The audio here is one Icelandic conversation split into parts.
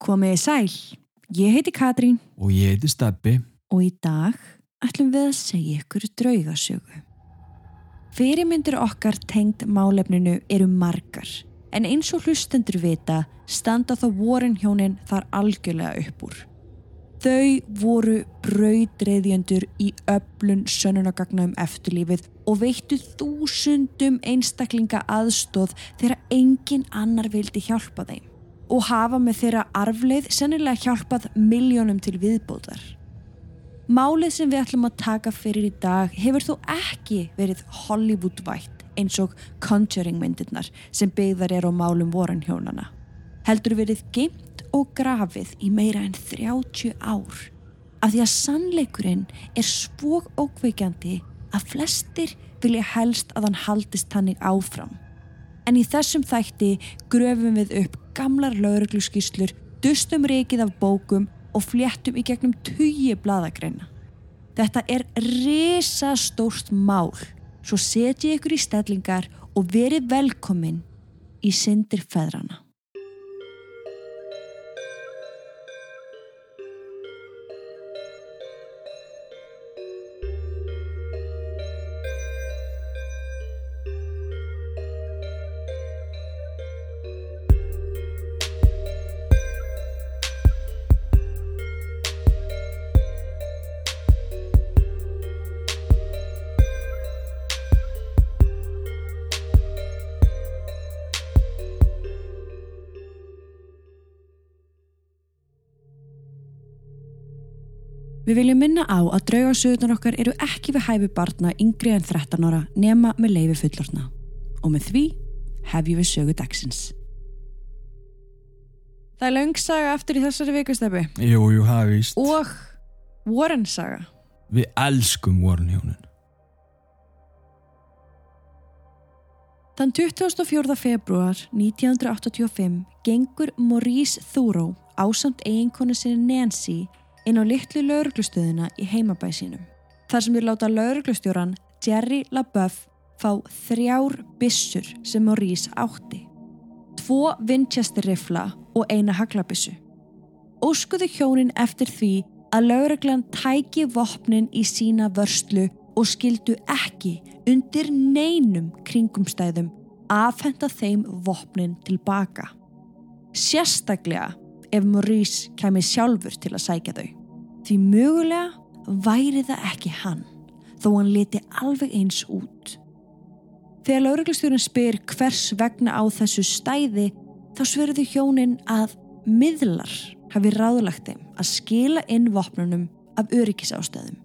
Komiði sæl, ég heiti Katrín Og ég heiti Steppi. og í dag ætlum við að segja ykkur draugasögu. Fyrirmyndir okkar tengd málefninu eru margar en eins og hlustendur vita standa þá vorin hjónin þar algjörlega upp úr. Þau voru brauðreðjendur í öflun sönnunagagna um eftirlífið og veittu þúsundum einstaklinga aðstóð þegar engin annar vildi hjálpa þeim og hafa með þeirra arfleið sennilega hjálpað miljónum til viðbóðar. Málið sem við ætlum að taka fyrir í dag hefur þó ekki verið Hollywood-vætt eins og Conjuring myndirnar sem byggðar er á málum voranhjónana. Heldur verið geimt og grafið í meira en 30 ár. Af því að sannleikurinn er svo ókveikjandi að flestir vilja helst að hann haldist hannig áfram. En í þessum þætti gröfum við upp gamlar laurugluskíslur, dustum reikið af bókum og fléttum í gegnum tugi bladagreina. Þetta er risastórt mál, svo setji ykkur í stellingar og verið velkomin í syndir feðrana. Við viljum minna á að draugasögurnar okkar eru ekki við hæfi barna yngri en 13 ára nema með leifi fullorna. Og með því hefjum við sögu dagsins. Það er löngsaga aftur í þessari vikustefni Jú, jú, hafi víst. og Warren saga. Við elskum Warren hjónin. Þann 24. februar 1985 gengur Maurice Thoreau ásamt eiginkonu sinni Nancy inn á litlu lauruglustöðuna í heimabæ sínum. Þar sem við láta lauruglustjóran Jerry LaBeouf fá þrjár byssur sem Maurice átti. Tvo Winchester rifla og eina haglabissu. Óskuðu hjónin eftir því að lauruglan tæki vopnin í sína vörslu og skildu ekki undir neinum kringumstæðum afhenda þeim vopnin tilbaka. Sérstaklega ef Maurice kemi sjálfur til að sækja þau. Því mögulega væri það ekki hann, þó hann leti alveg eins út. Þegar lauruglustjórun spyr hvers vegna á þessu stæði, þá svörðu hjónin að miðlar hafi ráðlagt þeim að skila inn vopnunum af öryggisástæðum.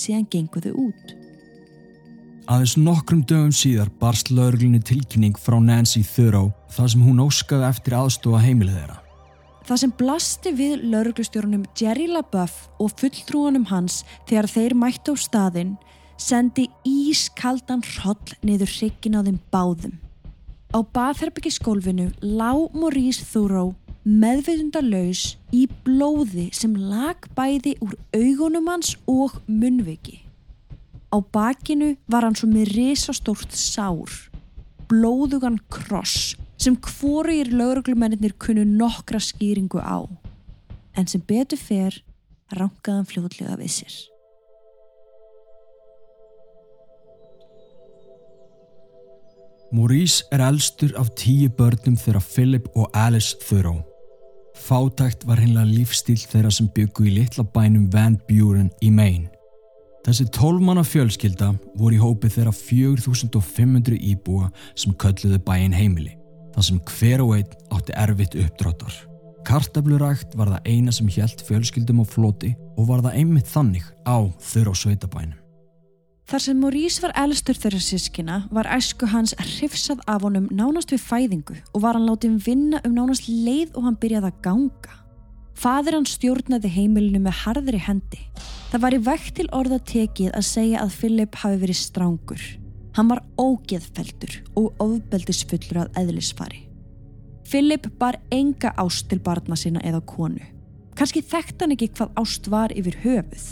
Síðan genguðu út. Aðeins nokkrum dögum síðar barst lauruglunni tilkynning frá Nancy Thoreau þar sem hún óskaði eftir aðstofa heimilið þeirra. Það sem blasti við lauruglustjórunum Jerry LaBeouf og fulltrúanum hans þegar þeir mættu á staðinn sendi ískaldan hroll niður hryggin á þeim báðum. Á baðherbyggiskólfinu lá Maurice Thoreau meðveitundalaus í blóði sem lag bæði úr augunum hans og munnviki. Á bakinu var hann svo með risastórt sár, blóðugan kross sem hvorugir lauruglumennir kunnu nokkra skýringu á. En sem betur fer, rankaðan fljóðlega við sér. Maurice er elstur af tíu börnum þeirra Philip og Alice Thoreau. Fátækt var hinnlega lífstíl þeirra sem byggu í litla bænum Van Buren í Maine. Þessi tólmanna fjölskylda voru í hópi þeirra 4500 íbúa sem kölluðu bæin heimili, þar sem hver og einn átti erfitt uppdráttar. Kartablurækt var það eina sem hjælt fjölskyldum á floti og var það einmitt þannig á þurra á sveitabænum. Þar sem Maurice var elstur þeirra sískina var æsku hans hrifsað af honum nánast við fæðingu og var hann látið vinna um nánast leið og hann byrjaði að ganga. Fadir hann stjórnaði heimilinu með harðri hendi. Það var í vekt til orða tekið að segja að Philip hafi verið strángur. Hann var ógeðfeldur og ofbeldisfullur að eðlisfari. Philip bar enga ást til barna sína eða konu. Kanski þekkt hann ekki hvað ást var yfir höfuð.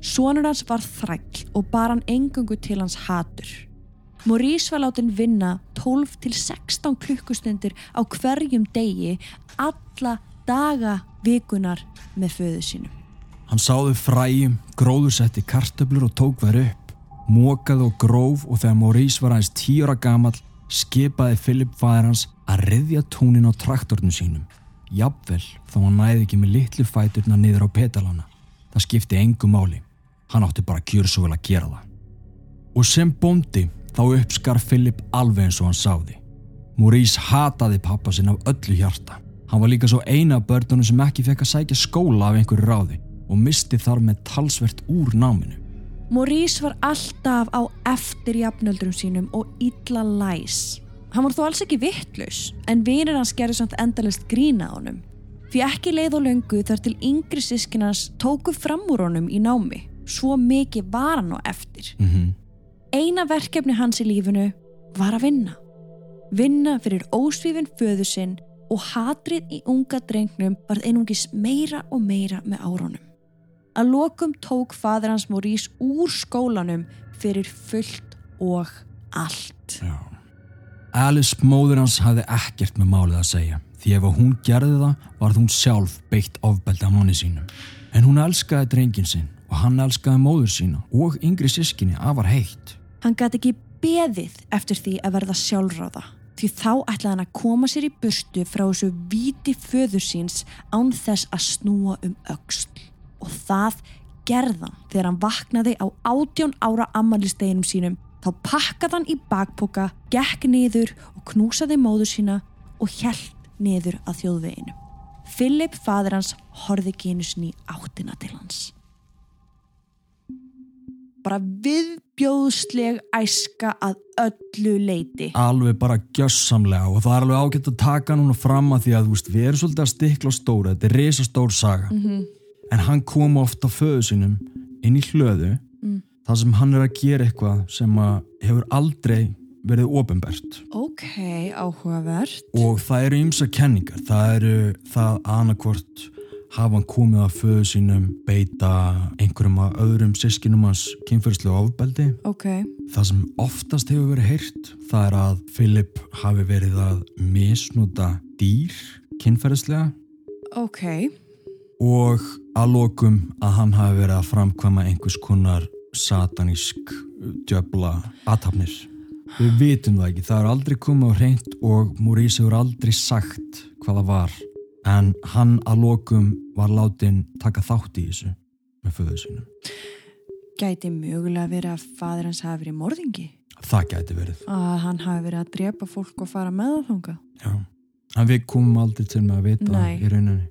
Sónur hans var þræll og bar hann engungu til hans hatur. Maurice var látin vinna 12 til 16 klukkustundir á hverjum degi alla daga vikunar með föðu sínum. Hann sáðu fræjum, gróðursetti kartöblur og tók þær upp, mókaði og gróf og þegar Maurice var aðeins tíura gamal skipaði Philip fæðir hans að riðja tónin á traktornum sínum. Jafnvel þá hann næði ekki með litlu fæturna niður á petalana. Það skipti engu máli. Hann átti bara að kjur svo vel að gera það. Og sem bondi þá uppskar Philip alveg eins og hann sáði. Maurice hataði pappa sinn af öllu hjarta. Hann var líka svo eina börnunum sem ekki fekk að sækja skóla af einhverju ráði og misti þar með talsvert úr náminu. Maurice var alltaf á eftir jafnöldrum sínum og illa læs. Hann var þó alls ekki vittlaus en vinir hans gerði samt endalist grína á honum. Því ekki leið og löngu þar til yngri sískinans tóku fram úr honum í námi. Svo mikið var hann á eftir. Mm -hmm. Eina verkefni hans í lífinu var að vinna. Vinna fyrir ósvífin föðu sinn og hatrið í unga drengnum var einungis meira og meira með árónum. Að lokum tók fadur hans Maurice úr skólanum fyrir fullt og allt. Já. Alice móður hans hafði ekkert með málið að segja því ef hún gerði það var hún sjálf beitt ofbeldi af manni sínum. En hún elskaði drengin sinn og hann elskaði móður sína og yngri sískinni afar heitt. Hann gæti ekki beðið eftir því að verða sjálfráða því þá ætlaði hann að koma sér í burstu frá þessu viti föður síns án þess að snúa um auksl og það gerðan þegar hann vaknaði á átjón ára ammalisteginum sínum þá pakkaði hann í bakpoka, gekk niður og knúsaði móður sína og hjælt niður að þjóðveginu. Philip, fadur hans, horði genusni áttina til hans. Bara viðbjóðsleg æska að öllu leiti. Alveg bara gjössamlega og það er alveg ágætt að taka núna fram að því að veist, við erum svolítið að stikla stóra, þetta er risastór saga. Mm -hmm. En hann kom ofta föðu sínum inn í hlöðu Mm. þar sem hann er að gera eitthvað sem hefur aldrei verið ofinbært. Ok, áhugavert. Og það eru ymsa kenningar. Það eru það annarkvort hafa hann komið að föðu sínum beita einhverjum að öðrum sískinum hans kynferðslega ofbeldi. Ok, Það sem oftast hefur verið heyrt það er að Philip hafi verið að misnúta dýr kynferðslega ok, og að lokum að hann hafi verið að framkvæma einhvers konar satanísk djöbla aðtapnir. Við vitum það ekki, það er aldrei komið á hreint og Maurice hefur aldrei sagt hvað það var en hann að lokum var látin taka þátt í þessu með föðu sínum. gæti mögulega verið að fadur hans hafi verið morðingi. Það gæti verið, Að hann hafi verið að drepa fólk og fara með það þanga. já. En við komum aldrei til með að vita Nei. í rauninni.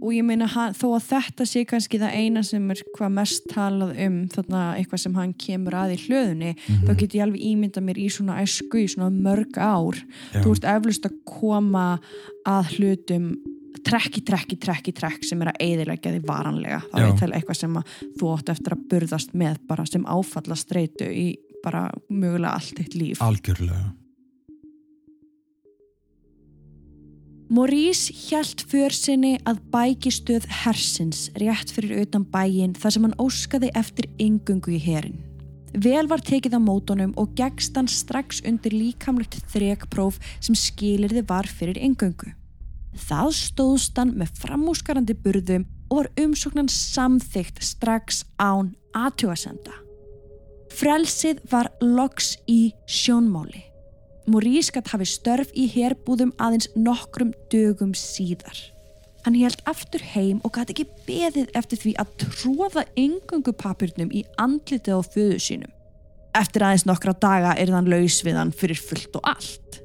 Og ég meina þó að þetta sé kannski það eina sem er hvað mest talað um þarna eitthvað sem hann kemur að í hlöðunni Mhm. þá get ég alveg ímyndað mér í svona æsku í svona mörg ár Já. þú ert eflust að koma að hlutum trekk í trekk í trekk sem er að eiðilegja því varanlega þá er það eitthvað sem þú átt eftir að burðast með bara sem áfalla streitu í bara mögulega allt eitt líf Algjörlega. Maurice hjælt för sinni að bækistöð hersins rétt fyrir utan bæin þar sem hann óskaði eftir yngungu í herin. Vel var tekið á mótonum og gegst hann strax undir líkamlegt þrekpróf sem skilirði var fyrir yngungu. Það stóðst hann með framúskarandi burðum og var umsóknan samþygt strax án aðtjóðasenda. Frelsið var loks í sjónmáli. Gætt hafi störf í herbúðum aðeins nokkrum dögum síðar. Hann held aftur heim og gæti ekki beðið eftir því að tróða yngungu papirnum í andlitið á föðu sínum. Eftir aðeins nokkra daga er þann laus við hann fyrir fullt og allt.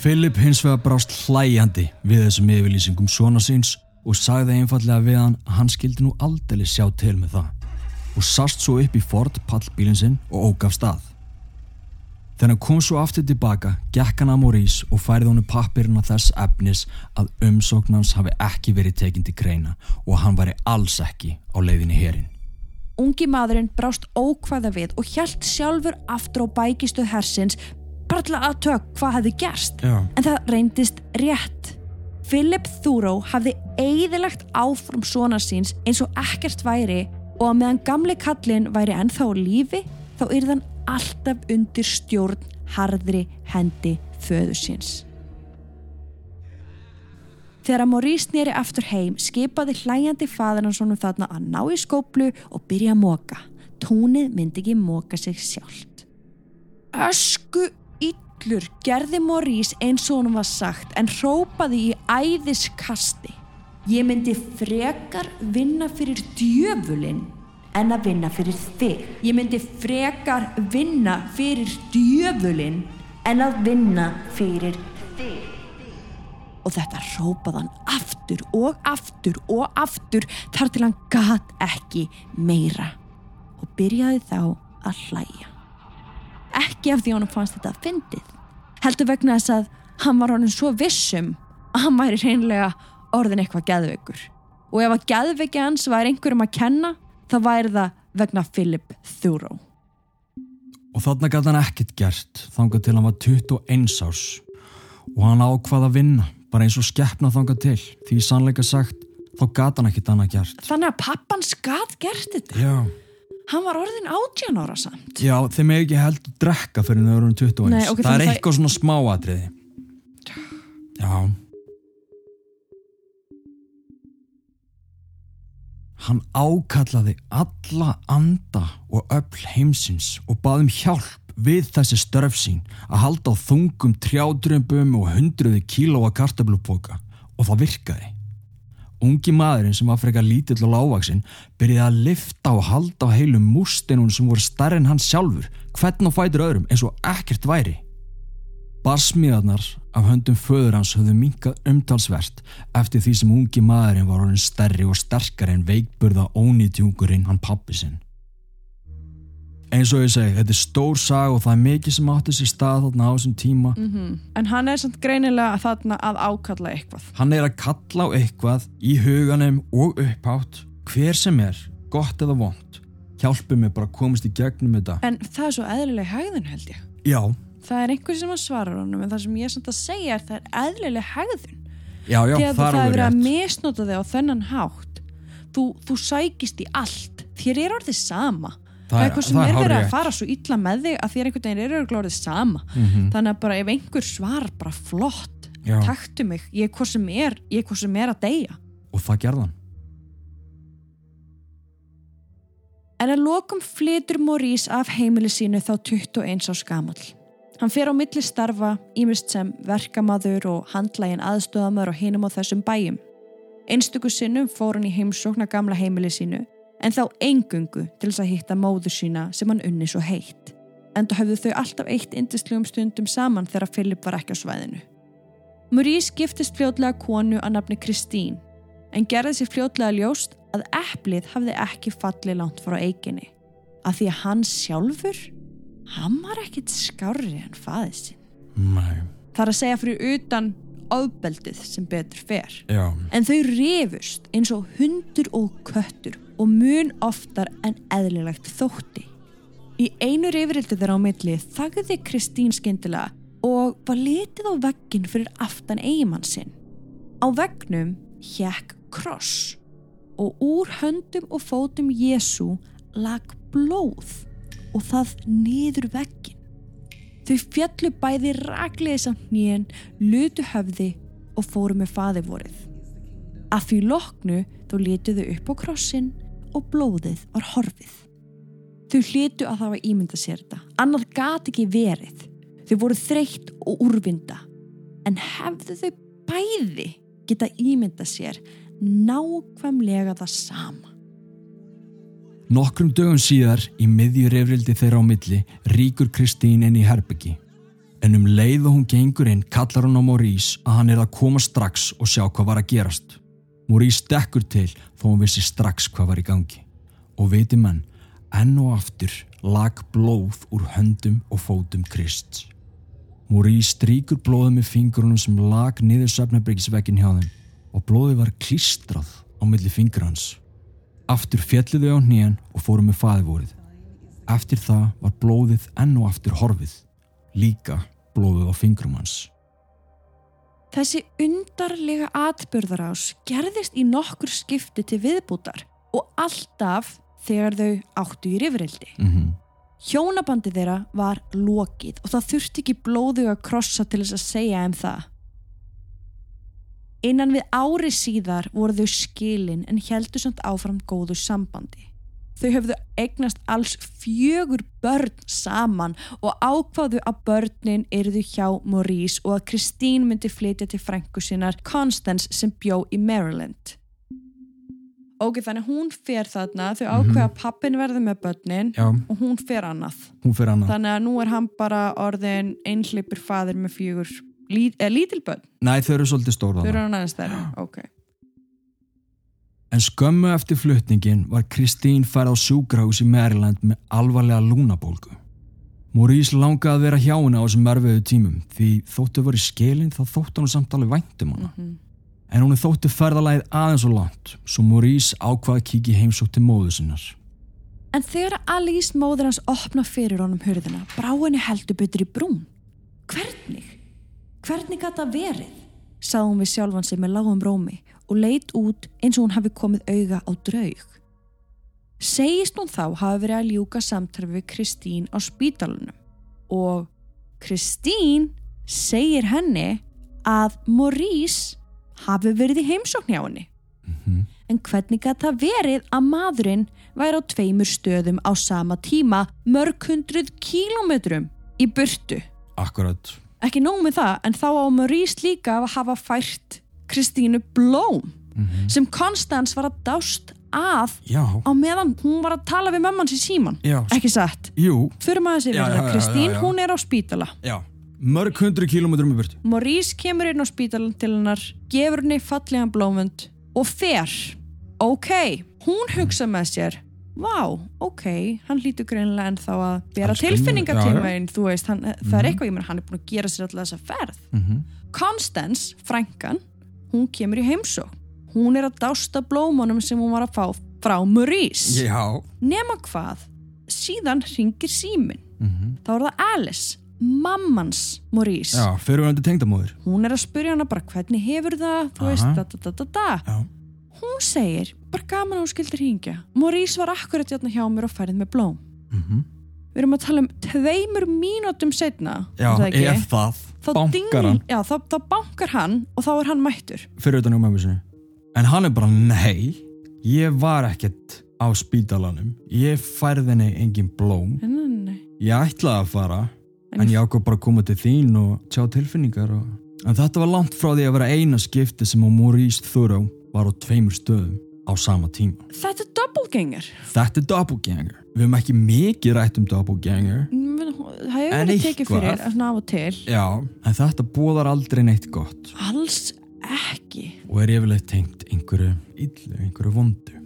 Philip hins vegar brást hlæjandi við þessum yfirlýsingum svona síns og sagði einfallega við hann að hann skildi nú aldrei sjá til með það og sast svo upp í Ford pallbílinn sinn og ógaf stað. Þegar hann kom svo aftur tilbaka, gekk hann að Maurice og færði honum pappirina þess efnis að umsóknans hafi ekki verið tekinn til greina og hann væri alls ekki á leiðinni herin. Ungi maðurinn brást ókvæða við og hjælt sjálfur aftur á bækistuð hersins bara til að tök hvað hefði gerst. Já. En það reyndist rétt. Philip Thoreau hafði eigðilegt áfram svona síns eins og ekkert væri og að meðan gamli kallin væri ennþá á lífi þá yrði hann alltaf undir stjórn harðri hendi föðu síns. Þegar Maurice nýri aftur heim skipaði hlæjandi faðir hans honum þarna að ná í skóplu og byrja að móka. Tónið myndi ekki móka sig sjálft. Ösku illur gerði Maurice eins og honum var sagt en hrópaði í æðiskasti. Ég myndi frekar vinna fyrir djöfulinn en að vinna fyrir þig. Ég myndi frekar vinna fyrir djöfulinn en að vinna fyrir þig. Og þetta rópaði hann aftur og aftur og aftur þar til hann gat ekki meira og byrjaði þá að hlæja. Ekki af því hann fannst þetta að fyndið. Heldur vegna þess að hann var honum svo vissum að hann væri reynlega orðin eitthvað geðveikur. Og ef að geðveiki hans væri einhverjum að kenna þá væri það vegna Philip Thoreau. Og þarna gæti hann ekkert gert þangað til hann var 21 árs og hann ákvaða að vinna bara eins og skeppna þangað til því sannleika sagt þá gæti hann ekkert annað gert. Þannig að pappans gæt gert þetta. Já. Hann var orðin 18 ára samt. Já, þeim hefur ekki heldur drekka fyrir þau eru 21. Nei, ok, það er þannig það- eitthvað svona smáatriði. Já. Hann ákallaði alla anda og öll heimsins og baði um hjálp við þessi störf sín að halda á þungum trjádrömbum og hundruði kílóa kartablupoka og það virkaði. Ungi maðurinn sem var frekar lítill og lágvaksinn byrjaði að lifta og halda á heilum mústinun sem voru starri en hann sjálfur, hvern og fætur öðrum eins og ekkert væri. Barsmiðarnar af höndum föður hans höfðu minkað umtalsvert eftir því sem ungi maðurinn var orðin stærri og sterkari en veikburða ónýtjungurinn hann pappi sinn. Eins og ég segi, þetta er stór sag og það er mikið sem átti sér stað þarna á þessum tíma. -hmm. En hann er samt greinilega þarna að ákalla eitthvað. Hann er að kalla á eitthvað í huganum og upphátt, hver sem er, gott eða vond. Hjálpi mig bara að komast í gegnum þetta. En það er svo eðlileg hægðun held ég. Já, Það er einhver sem að svara honum en það sem ég er samt að segja er það er eðlileg hægðun. já, já, það er það er verið að misnota þig á þennan hátt. Þú, þú sækist í allt. Þér er orðið sama. Það, er eitthvað sem er verið að fara svo illa með þig að þér einhvern veginn er örugglega orðið sama. Mhm. Þannig að bara ef einhver svar bara flott, Já. taktu mig, ég er hvað sem er, ég er hvað sem er að deyja. Og það gerði hann. En að lokum flytur Maurice af heimili sínu þá 21 á skamall. Hann fer á milli starfa, ímist sem verkamaður og handlægin aðstöðamör og hinum á þessum bæjum. Einstöku sinnum fór hann í heimsókna gamla heimili sínu, en þá engungu til þess að hitta móður sína sem hann unni svo heitt. Enda höfðu þau alltaf eitt indislegum stundum saman þegar Philip var ekki á svæðinu. Maurice giftist fljótlega konu að nafni Kristín, en gerði sér fljótlega ljóst að eplið hafði ekki fallið langt frá eiginni. Af því að hann sjálfur, hann var ekkit skárri en faðið sinn. Nei, Það er að segja fyrir utan ofbeldið sem betur fer. já. En þau rifust eins og hundur og köttur og mun oftar en eðlilegt þótti. Í einu rifrildi þeirra á milli þagði Kristín skyndilega og var litið á veggin fyrir aftan eigimann sinn. Á veggnum hjekk kross og úr höndum og fótum Jésu lag blóð og það niður veggin. Þau fjallu bæði rakliði samt nýjan, lutu höfði og fóru með faði vorið. Að því loknu þó letuðu upp á krossin og blóðið var horfið. Þau hlitu að það var ímynda sér þetta. Annað gat ekki verið. Þau voru þreytt og úrvinda. En hefðu þau bæði geta ímynda sér nákvæmlega það sama. Nokkrum dögum síðar í miðju reyfrildi þeirra á milli ríkur Kristín inn í herbyggi. En um leið og hún gengur inn kallar hún á Maurice að hann er að koma strax og sjá hvað var að gerast. Maurice dekkur til þó hún vissi strax hvað var í gangi. Og viti menn, enn og aftur lag blóð úr höndum og fótum Krist. Maurice stríkur blóðið með fingurunum sem lag niður söfnabryggisvekkin hjá þeim og blóðið var klístrað á milli fingur hans. Aftur fjalliðu á hnén og fóru með faðivorið. Eftir það var blóðið enn og aftur horfið, líka blóðið á fingrum hans. Þessi undarlega atbyrðarás gerðist í nokkur skipti til viðbútar og alltaf þegar þau áttu í rifrildi. Mm -hmm. Hjónabandi þeirra var lokið og það þurfti ekki blóðu að krossa til þess að segja um það. Innan við ári síðar voru þau skilin en heldur samt áfram góðu sambandi. Þau höfðu eignast alls fjögur börn saman og ákváðu að börnin eruðu hjá Maurice og að Kristín myndi flytja til frængu sinnar Constance sem bjó í Maryland. Ok, þannig hún fer þarna, þau ákveða að pappin verði með börnin Já, og hún fer annað. hún fyrir annað. Þannig að nú er hann bara orðin einhlipur faðir með fjögur lí, eh, lítil börn. Nei, þau eru svolítið stóra Þau eru aðeins stærri. Ok. En skömmu eftir flutningin var Kristín færð á sjúkrahús í Maryland með alvarlega lúnabólgu. Maurice langaði að vera hjá henni á þessum erfiðu tímum því þóttu voru skilin þá þóttu hann samt alveg væntum hana. Mhm. En hún þóttu ferðalæðið aðeins og langt, svo Maurice ákvaði að kíkja heimsótt til móðu sinnar. En þegar Alice móður hans opna fyrir honum hurðina, brá henni heldur betur í brún. Hvernig? Hvernig gæti það verið? Sá hún við sjálfan sig með lágum rómi og leit út eins og hún hafi komið auga á draug. Segist hún þá hafi verið að ljúka samtarfi við Kristín á spítalunum og Kristín segir henni að Maurice hafi verið í heimsókn hjá henni. Mhm. En hvernig gæti það verið að maðurinn væri á tveimur stöðum á sama tíma mörg hundruð kílómetrum í burtu? Akkurat. Ekki nóg með það, en þá á Maurice líka að hafa fært Kristínu blóm Mhm. sem Konstans var að dást að Já, á meðan hún var að tala við mamman sér síman. já, Ekki satt. jú, Fyrir maður sér já, já, Kristín, hún er á spítala. já. Mörg hundru kílómetrum í burtu. Maurice kemur inn á spítalan til hennar, gefur henni fallegan blómund og fer. Ok, hún hugsa með sér, vá, ok, hann hlýtur greinlega en þá að bera Hann tilfinningar til meginn, þú veist, hann, það er eitthvað, ég menn, hann er búin að gera sér alltaf þessa ferð. Mm Constance, frænkan, hún kemur í heimsók. Hún er að dásta blómunum sem hún var að fá frá Maurice. Já. Nema hvað, síðan ringir símin. Mm Þá er það Alice, mammans Maurice. Já, hann hún er að spyrja hana bara hvernig hefur það þú veist, da, da, da, da, da. Já. hún segir, bara gaman að hún skildir hingja Maurice var akkurat hérna hjá mér og færið með blóm Mm við erum að tala um tveimur mínútum setna Já, ef það, þá, bankar hann já, þá, þá bankar hann og þá er hann mættur fyrir utan mömmu sinni. En hann er bara, nei, ég var ekkert á spítalanum. Ég færði henni engin blóm. nei, nei, nei. Ég ætlaði að fara, En en ég- ákvað bara að koma til þín og sjá tilfinningar. Og... En þetta var langt frá því að vera eina skipti sem á Maurice Thoreau var á tveimur stöðum á sama tíma. þetta er doppelganger Þetta er doppelganger. Við höfum ekki mikið rætt um doppelganger. Það hefur verið tekið fyrir af og til Já, en þetta bóðar aldrei neitt gott alls ekki og er yfirleitt tengt einhverju illu, einhverju vondu.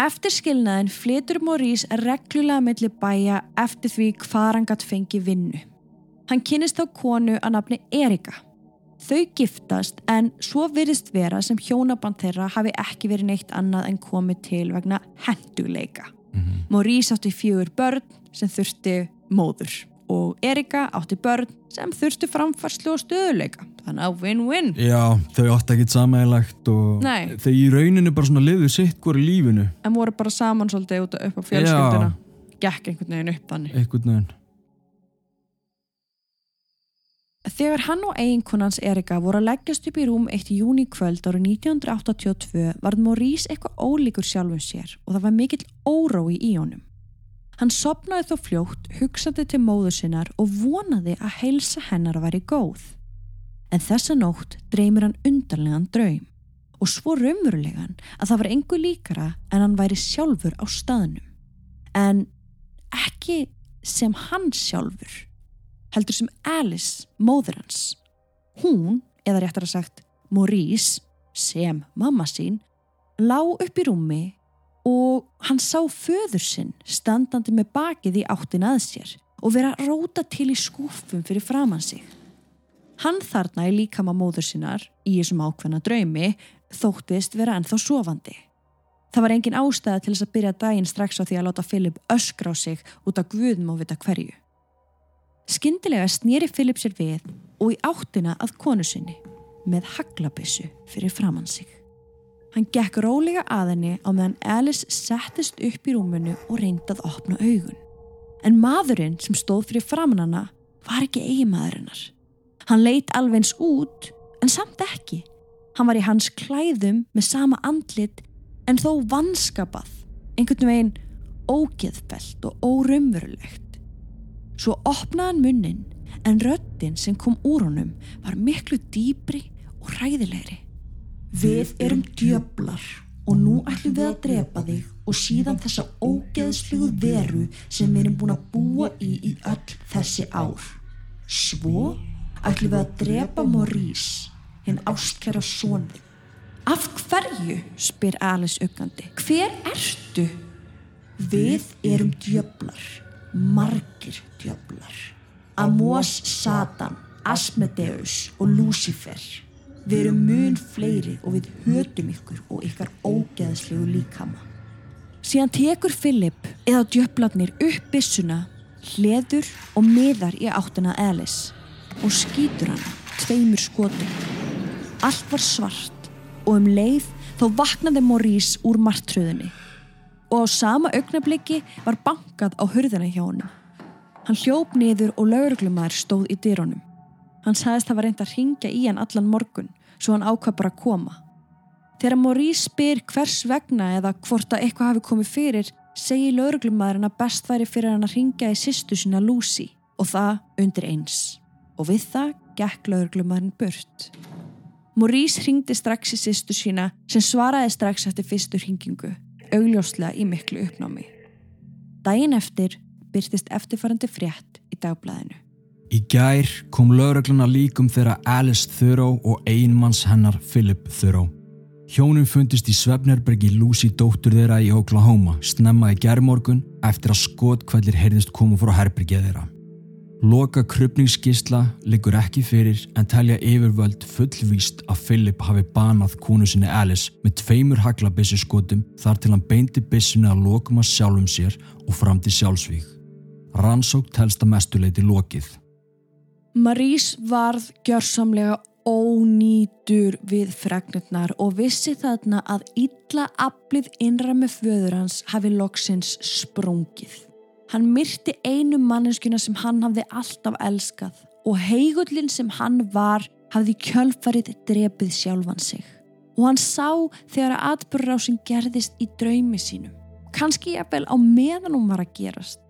Eftir skilnaðin flytur Maurice reglulega milli bæja eftir því hvað hann gatt fengi vinnu. Hann kynist þá konu að nafni Erika. Þau giftast en svo virðist vera sem hjónaband þeirra hafi ekki verið neitt annað en komið til vegna henduleika. Mm Maurice átti fjögur börn sem þurfti móður og Erika átti börn sem þurfti framfarslu og stöðuleika. Þannig að win-win. Já, þau átti ekkert samægilegt og Nei. þau í rauninu bara svona liðu sitt hverju lífinu, En voru bara saman svolítið út upp á fjölskylduna. Gekk einhvern veginn upp þannig. einhvern veginn. Þegar hann og eiginkonans Erika voru að leggjast upp í rúm eitt júni kvöld árið 1982 varð Maurice eitthvað ólíkur sjálfum sér og það var mikill órói í honum. Hann sopnaði þó fljótt, hugsaði til móður sinnar og vonaði að heilsa hennar að væri góð. En þessa nótt dreymir hann undarlegan draum og svo raunverulegan að það var engu líkara en hann væri sjálfur á staðnum. En ekki sem hann sjálfur heldur sem Alice, móður hans. Hún, eða réttar að sagt Maurice, sem mamma sín, lá upp í rúmi og hann sá föður sinn standandi með bakið í áttin að sér og vera róta til í skúfum fyrir framann sig. Hann þarna í líkama móður sinnar, í þessum ákveðna draumi, þóttist vera ennþá sofandi. Það var engin ástæða til þess að byrja daginn strax á því að láta Philip öskra á sig út af guðum og vita hverju. Skyndilega snýri Philip sér við og í áttina að konu sinni með haglabissu fyrir framann sig. Hann gekk rólega að henni á meðan Alice settist upp í rúmunu og reyndi að opna augun. En maðurinn sem stóð fyrir framann hana var ekki eigimaðurinnar. Hann leitt alveg eins út en samt ekki. Hann var í hans klæðum með sama andlit en þó vanskapað, einhvern veginn ógeðbelt og óraumverulegt. Svo opnaði hann munnin en röddinn sem kom úr honum var miklu dýbri og ræðilegri. Við erum djöblar og nú ætlum við að drepa þig og síðan þessa ógeðsluðu veru sem við erum búin að búa í í öll þessi ár. Svo ætlum við að drepa Maurice, hinn ástkæra sónið. Af hverju? spyr Alice aukandi. Hver ertu? Við erum djöblar, margir djöblar. Amos Satan, Asmedeus og Lucifer. Við erum mun fleiri og við hötum ykkur og ykkar ógeðslegu líkama. Síðan tekur Philip eða djöflarnir upp bissuna, hleður og miðar í áttina Alice og skýtur hana tveimur skotum. Allt var svart og um leið þó vaknaði Maurice úr martröðunni og á sama augnabliki var bankað á hurðina hjá honum. Hann hljóp niður og lauruglumæður stóð í dyrunum. Hann sagðist að það var reynd að ringja í hann allan morgun svo hann ákvað bara að koma. Þegar Maurice spyr hvers vegna eða hvort að eitthvað hafi komið fyrir segi lauruglumæðurinn að best væri fyrir hann að ringja í sýstu sína Lucy og það undir eins. Og við það gekk lauruglumæðurinn burt. Maurice ringdi strax í sýstu sína sem svaraði strax eftir fyrstu ringingu, augljóslega í miklu uppnámi. Dægin eftir byrtist eftirfarandi frétt í dagblæðinu. Í gær kom lögregluna líkum þeirra Alice Thoreau og einmanns hennar Philip Thoreau. Hjónum fundist í Svefnerbergi Lucy dóttur þeirra í Oklahoma snemma í gerðmorgun eftir að skotkvællir heyrðist koma frá herbergið þeirra. Loka krupningsskísla liggur ekki fyrir en telja yfirvöld fullvíst að Philip hafi banað konu sinni Alice með tveimur haglabissu skotum þar til hann beinti bissunni að lokum að sjálfum sér og fram til sjálfsvík. Rannsók telst að mestuleiti lokið. Marís varð gjörsamlega ónýtur við fregnirnar og vissi þarna að illa aflið innra með föður hans hafi loksins sprungið. Hann myrti einu manneskuna sem hann hafði alltaf elskað og heigullin sem hann var hafði kjölfarið drepið sjálfan sig. Og hann sá þegar að atbyrrásin gerðist í draumi sínum. Kanski jafnvel á meðan hún var að gerast.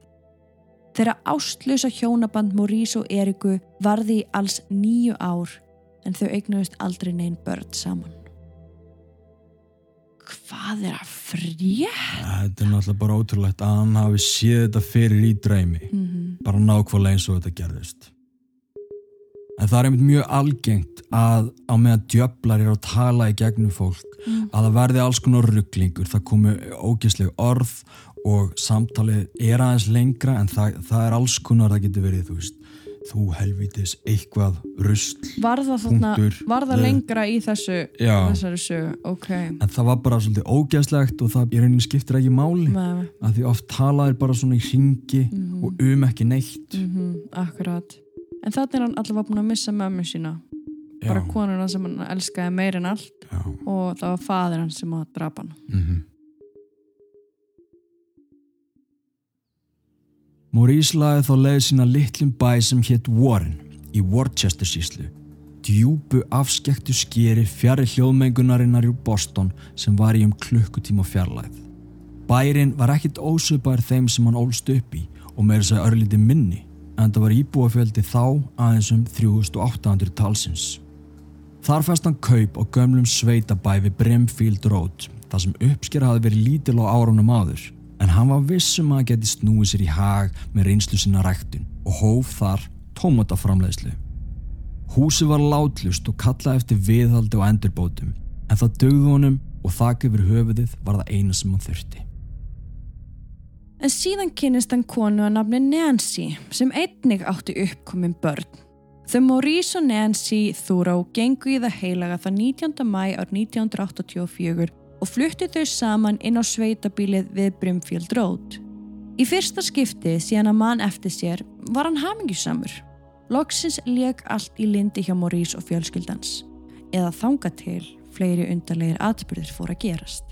Þeirra ástlösa hjónaband Maurice og Eriku varði í alls nýju ár en þau eignuðist aldrei neinn börn saman. Hvað er að frétt? Þetta er náttúrulega bara ótrúlegt að hann hafi séð þetta fyrir í draumi. Mm -hmm. Bara nákvæmlega eins og þetta gerðist. En það er einmitt mjög algengt að á meðan djöflar er að tala í gegnum fólk Mm. að það verði alls konar rugglingur, það komi ógeðsleg orð og samtalið er aðeins lengra en það, það er alls konar það getur verið, þú veist, þú helvitis eitthvað rusl, Var það, þarna, Punktur. var það Eh, lengra í þessu, Já. þessari sögu? Ok. en það var bara svolítið ógeðslegt og það í rauninni skiptir ekki máli Með, að því oft talaðir bara svona í ringi Mhm. og um ekki neitt mm akkurat. En þannig er hann allavega búin að missa mömmu sína. Bara konuna sem hann elskaði meir en allt já, og það var fadir hann sem að drapa hann. mhm Maurice laði þá leið sína litlum bæ sem hétt Warren í Worcester síslu djúbu afskektu skeri fjari hljóðmengunarinnar í Boston sem var í um klukkutíma fjarlæð. Bærin var ekkit ósöpar þeim sem hann ólst upp í og meira þess að örlítið minni en það var íbúafjöldi þá aðeins um 3800 talsins. Þar fæst hann kaup á gömlum sveitabæ við Brimfield Road þar sem uppsker hafi verið lítil á árunum áður en hann var vissum að geti snúið sér í hag með reynslu sinna ræktun og hóf þar tómataframleiðslu. Húsi var látlust og kallaði eftir viðhaldi og endurbótum en það dögði honum og þakk yfir höfuðið var það eina sem hann þurfti. En síðan kynist hann konu að nafni Nancy sem einnig átti uppkomin börn. Þau Maurice og Nancy Thoreau gengu í það heilaga það 19. mæ ár 1984 og fluttu þau saman inn á sveitabílið við Brimfield Road. Í fyrsta skiptið síðan að mann eftir sér var hann hamingjusamur. Loksins leik allt í lindi hjá Maurice og fjölskyldans eða þanga til fleiri undarlegir atbyrðir fór að gerast.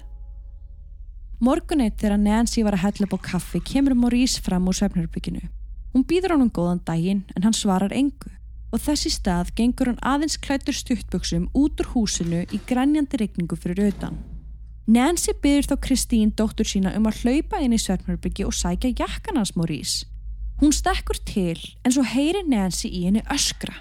Morguneitt þegar Nancy var að hella upp á kaffi kemur Maurice fram úr svefnarbygginu. Hún býður honum góðan daginn en hann svarar engu og þessi stað gengur hann aðeins klættur stuttböksum út úr húsinu í grænjandi regningu fyrir auðan. Nancy byður þá Kristín dóttur sína um að hlaupa inn í Svernmjörbyggi og sækja jakkan hans Maurice. Hún stekkur til en svo heyri Nancy í henni öskra.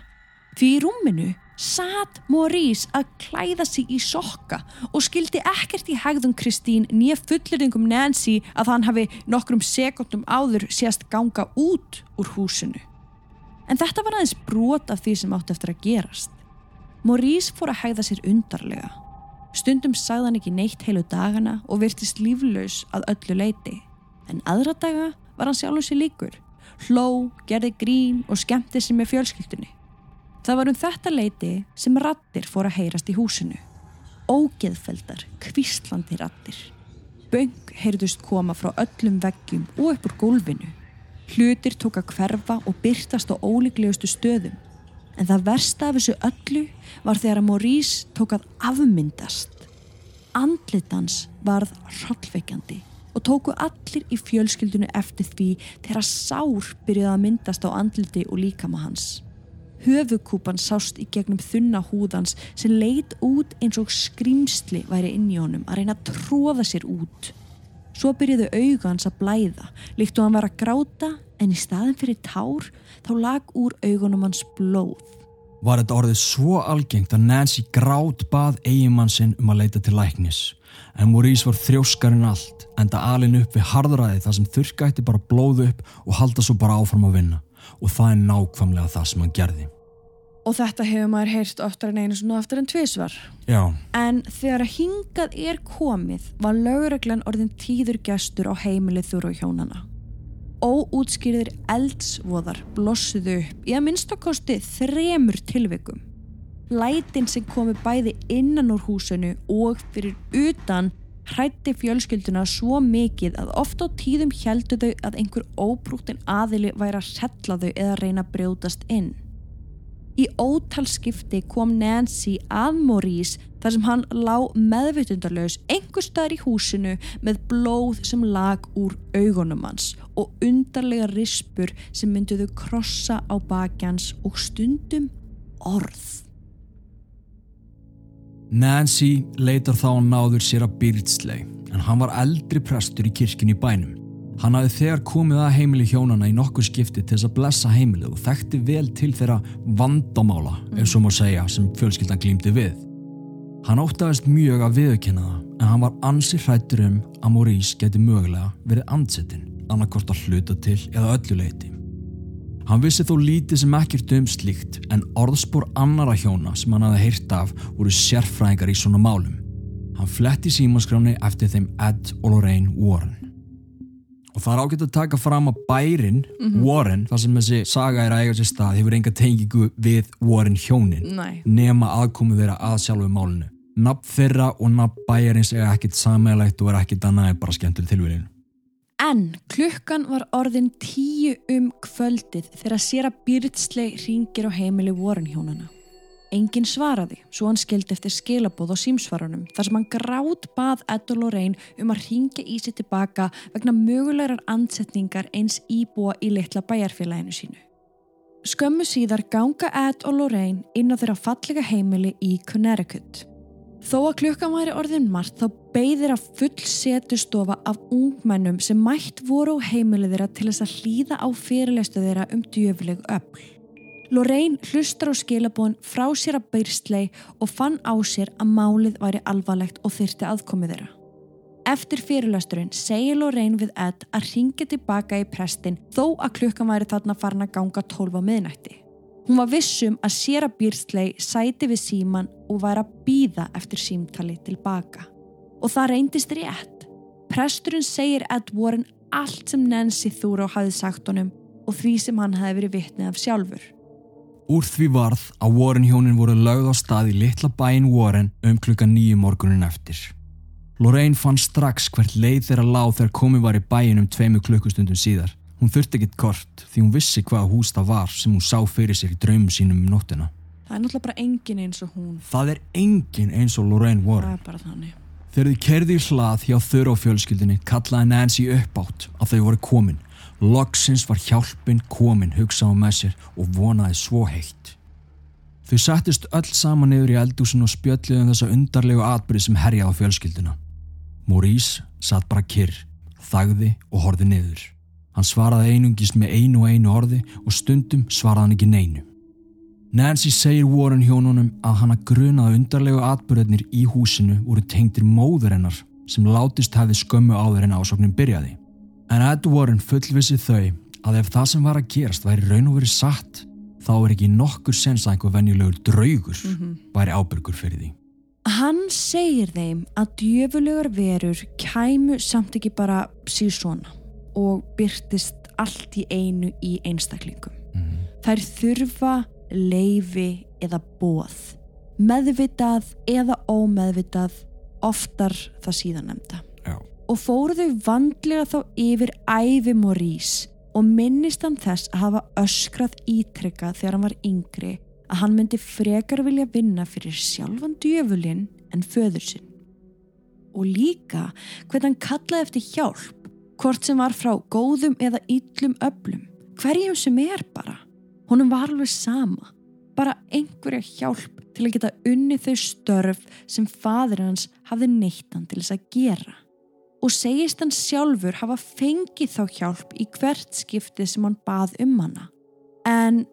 Því í rúminu satt Maurice að klæða sig í sokka og skildi ekkert í hegðum Kristín nýja fullurðingum Nancy að hann hafi nokkrum sekundum áður sést ganga út úr húsinu. En þetta var aðeins brot af því sem átti eftir að gerast. Maurice fór að hægða sér undarlega. Stundum sagði hann ekki neitt heilu dagana og virtist líflaus að öllu leiti. En aðra daga var hann sjálf sér líkur. Hló, gerði grín og skemmti sér með fjölskyldunni. Það var um þetta leiti sem rattir fór að heyrast í húsinu. Ógeðfeldar, kvíslandi rattir. Böng heyrðust koma frá öllum veggjum og upp úr gólfinu. Hlutir tók að hverfa og byrtast á ólíklegustu stöðum. En það versta af þessu öllu var þegar að Maurice tók að afmyndast. Andlitans varð hrollveikjandi og tóku allir í fjölskyldunu eftir því þegar sár byrjuði að myndast á andliti og líkama hans. Höfukúpan sást í gegnum þunna húðans sem leit út eins og skrimsli væri inn í honum að reyna að tróða sér út. Svo byrjuðu auga hans að blæða, líkt og hann var að gráta en í staðin fyrir tár þá lag úr augunum hans blóð. Var þetta orðið svo algengt að Nancy grátt bað eigimann sinn um að leita til læknis. En Maurice var þrjóskarinn allt, enda alin upp við harðræði þar sem þurrkætti bara blóðu upp og halda svo bara áfram að vinna. Og það er nákvæmlega það sem hann gerði. Og þetta hefur maður heyrst oftar en einu svona oftar en tvísvar. Já. En þegar að hingað er komið var lögreglan orðin tíður gestur á heimilið þúru og hjónana. Óútskýrðir eldsvoðar blossuðu upp í að minnstakosti þremur tilvikum. Lætin sem komi bæði innan úr húsinu og fyrir utan hrætti fjölskylduna svo mikið að ofta á tíðum heldu þau að einhver óbrúktin aðili væri að setla þau eða reyna að brjótast inn. Í ótalskipti kom Nancy að Maurice þar sem hann lá meðvitundarlaus einhver staðar í húsinu með blóð sem lag úr augunum hans og undarlega rispur sem mynduðu krossa á bakjans og stundum orð. Nancy leitar þá náður sér að Byrtsley en hann var eldri prestur í kirkjunni bænum. Hann hafði þegar komið að heimili hjónana í nokkur skipti til þess að blessa heimilið og þekkti vel til þeirra vandamála, ef svo má segja, sem fjölskyldan glýmdi við. Hann óttaðist mjög að viðkynna það, en hann var ansi hrættur um að Maurice geti mögulega verið andsettinn, annarkort að hluta til eða öllu leiti. Hann vissi þó lítið sem ekkert um slíkt, en orðspór annara hjóna sem hann hafði heyrt af voru sérfræðingar í svona málum. Hann fletti símaskráni eftir þeim Ed og Lorraine Warren og það er ágætt að taka fram að bærin mm -hmm. Warren, það sem þessi saga er að eiga sér stað, hefur enga tengingu við Warren hjónin, Nei. nema aðkomu þeirra að sjálfu málinu nafn þeirra og nafn bæjarins er ekkit sammeðlegt og er ekkit annað en bara skemmtur tilvíðin En klukkan var orðin tíu um kvöldið þegar sér að Byrtsley ringir á heimili Warren hjónana Engin svaraði, svo hann skildi eftir skilabóð á símsvarunum þar sem hann grátt bað Ed og Lorraine um að ringja í sig tilbaka vegna mögulegar ansetningar eins íbúa í litla bæjarfélaginu sínu. Skömmu síðar ganga Ed og Lorraine inn á þeirra fallega heimili í Connecticut. Þó að klukkan væri orðin margt þá beigðir að full setustofa af ungmennum sem mætt voru á heimili þeirra til þess að hlýða á fyrirleistu þeirra um djöfleg öll. Lorraine hlustar á skilabóðin frá sér að byrslei og fann á sér að málið væri alvarlegt og þyrti aðkomið þeirra. Eftir fyrirlasturinn segir Lorraine við Ed að ringja tilbaka í prestin þó að klukkan væri þarna farin að ganga 12 á miðnætti. Hún var vissum að sér að byrslei sæti við síman og væri að býða eftir símtali tilbaka. Og það reyndist rétt. Presturinn segir Ed Warren allt sem Nancy Thoreau hafið sagt honum og því sem hann hefði verið vittnið af sjálfur. Úr því varð að Warren hjónin voru lögð á stað í litla bæin Warren um klukka nýju morgunin eftir. Lorraine fann strax hvert leið þeirra láð þegar komið var í bæin um tveimu klukkustundum síðar. Hún þurfti ekkit kort því hún vissi hvaða hús það var sem hún sá fyrir sér í draumum sínum um nóttina. Það er náttúrulega bara engin eins og hún. Það er engin eins og Lorraine Warren. Það er bara þannig. Þegar þið kerði í hlað hjá þurra á fjölskyldinni kallaði Nancy upp átt að þau voru komin Loksins var hjálpin komin hugsaði með sér og vonaði svo heitt. Þau settist öll saman niður í eldúsin og spjöllið um þessa undarlegu atbyrði sem herjaði á fjölskylduna. Maurice satt bara kyrr, þagði og horði niður. Hann svaraði einungist með einu og einu orði og stundum svaraði hann ekki neinu. Nancy segir Warren hjónunum að hann að grunaði undarlegu atbyrðinir í húsinu voru tengtir móður hennar sem látist hefði skömmu áður en ásóknum byrjaði. En Ed Warren fullvissi þau að ef það sem var að gerast væri raun og verið satt þá er ekki nokkur sens að einhver venjulegur draugur mm -hmm. væri ábyrgur fyrir því. Hann segir þeim að djöfulegar verur kæmu samt ekki bara síð svona og byrtist allt í einu í einstaklingum. Mm -hmm. Þær þurfa leifi eða bóð, meðvitað eða ómeðvitað oftar það síðan nefnda. Og fóruðu vandlega þá yfir æfi Morís og minnist hann þess að hafa öskrað ítrekka þegar hann var yngri að hann myndi frekar vilja vinna fyrir sjálfan djöfulinn en föður sinn. Og líka hvernig hann kallaði eftir hjálp, hvort sem var frá góðum eða yllum öblum, hverjum sem er bara. Honum var alveg sama, bara einhverja hjálp til að geta unni þau störf sem fadur hans hafði neittan til þess að gera og segist hann sjálfur hafa fengið þá hjálp í hvert skiptið sem hann bað um hana. En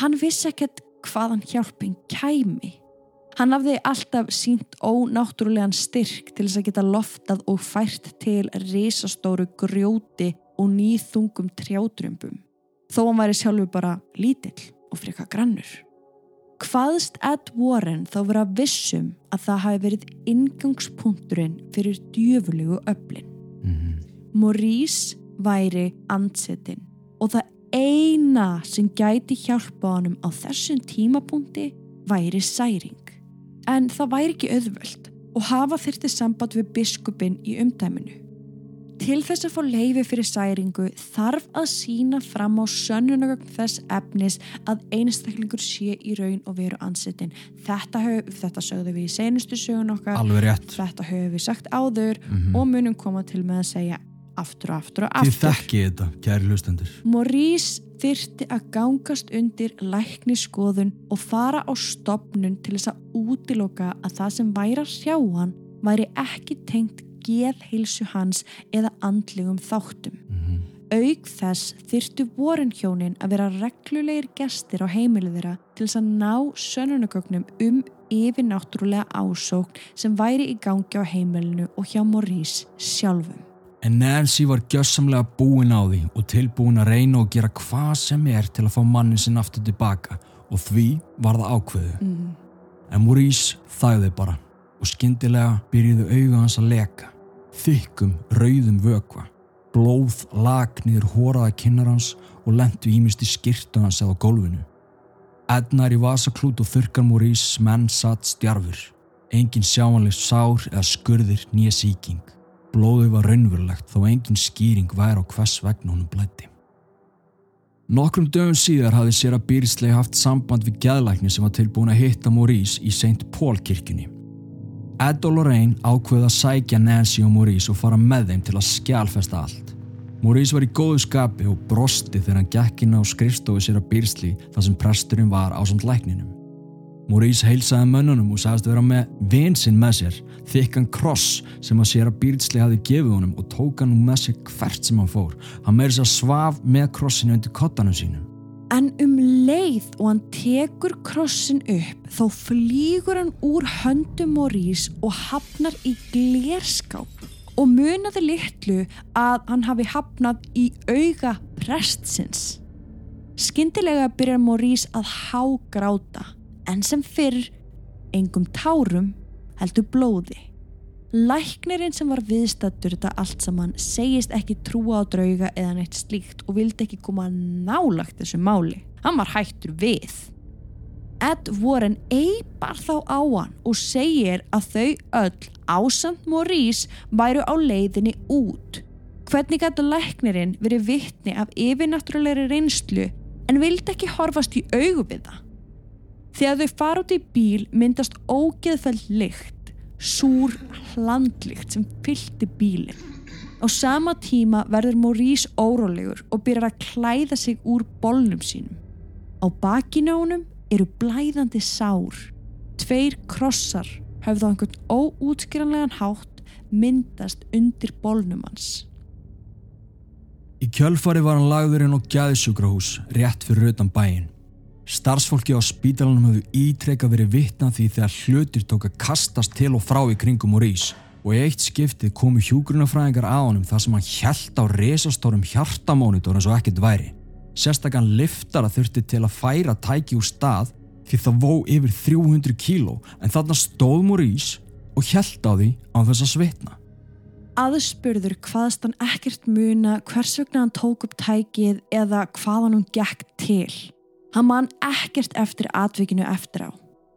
hann vissi ekkert hvaðan hjálpin kæmi. Hann hafði alltaf sínt ónáttúrulegan styrk til þess að geta loftað og fært til risastóru grjóti og nýþungum trjádrömbum. Þó hann væri sjálfur bara lítill og freka grannur. Hvaðst Ed Warren þá vera vissum að það hafi verið ingangspunkturinn fyrir djöfulegu öflin. Mm -hmm. Maurice væri ansettinn og það eina sem gæti hjálpa honum á þessum tímapunkti væri særing. En það væri ekki auðvöld og hafa þyrti samband við biskupin í umdæminu. Til þess að fá leifi fyrir særingu þarf að sína fram á sönnunagögn þess efnis að einstaklingur sé í raun og veru ansettin. Þetta, þetta sögðu við í senustu sögun okkar. Þetta höfum við sagt áður mm -hmm. og munum koma til með að segja aftur og aftur og aftur. Þið þekkið þetta, kæri hlustendur. Maurice þyrti að gangast undir lækniskoðun og fara á stopnun til þess að útiloka að það sem væri að sjá hann væri ekki tengt geðheilsu hans eða andlegum þáttum. Mm -hmm. Aug þess þyrtu vorinhjónin að vera reglulegir gestir á heimilu þeirra til þess að ná sönunagögnum um yfirnáttúrulega ásókn sem væri í gangi á heimilinu og hjá Maurice sjálfum. En Nancy var gjössamlega búin á því og tilbúin að reyna og gera hvað sem er til að fá mannin sinn aftur tilbaka og því var það ákveðu. Mm. En Maurice þæði bara og skindilega byrjuðu auga hans að leka þykkum, rauðum vökva. Blóð lag niður hóraða kinnar hans og lendu ímist í skirtu hans eða gólfinu. Ednar í vasaklút og þurkar Morís menn satt stjarfur. Engin sjáanleg sár eða skurðir nýja síking. Blóðu var raunverulegt þó engin skýring væri á hvers vegna honum blætti. Nokkrum dögum síðar hafði sér að Bírisley haft samband við geðlækni sem var tilbúin að hitta Morís í St. Paul kirkjunni. Ed og Lorraine ákveði að sækja Nancy og Maurice og fara með þeim til að skjálfesta allt. Maurice var í góðu skapi og brosti þegar hann gekk inn á skrifstofu sér að Bírsli þar sem presturinn var á samt lækninum. Maurice heilsaði mönnunum og sagðist að vera með vinsinn með sér, þykkan kross sem að sér að Bírsli hafi gefið honum og tók hann með sér hvert sem hann fór. Hann meiri sér svaf með krossinu undir kottanum sínum. En um leið og hann tekur krossin upp þá flýgur hann úr höndum Morís og hafnar í glerskáp og munaði litlu að hann hafi hafnað í auga prestsins. Skindilega byrjar Morís að hágráta en sem fyrr engum tárum heldur blóði. Læknirinn sem var viðstattur þetta allt saman segist ekki trúa á drauga eða neitt slíkt og vildi ekki koma nálagt þessu máli. Hann var hættur við. Ed Warren eipar þá á hann og segir að þau öll ásand Maurice væru á leiðinni út. Hvernig gætu læknirinn verið vittni af yfirnáttúrulegri reynslu en vildi ekki horfast í augu við það? Þegar þau fara út í bíl myndast ógeðfæll lykt súr hlandlikt sem fylgti bílinn. Á sama tíma verður Maurice órólegur og byrjar að klæða sig úr bolnum sínum. Á bakinu ánum eru blæðandi sár. Tveir krossar höfðu á einhvern óútskýranlegan hátt myndast undir bolnum hans. Í kjölfari var hann lagður inn á gæðisjúkrahús rétt fyrir utan bæin. Starfsfólki á spítalanum höfðu ítrekka verið vitna því þegar hlutir tók að kastast til og frá í kringum og rís og í eitt skiptið komu hjúgrunafræðingar á honum þar sem hann hjælt á resastórum hjartamónitor eins og ekkert væri. Sérstakann liftara þurfti til að færa tæki úr stað því það vó yfir 300 kíló en þarna stóð Maurice og hjælt á því á þess að svitna. Aðspurður hvaðst hann ekkert muna hvers vegna hann tók upp tækið eða hvað hann gekk til. Hann man ekkert eftir atvikinu eftir á.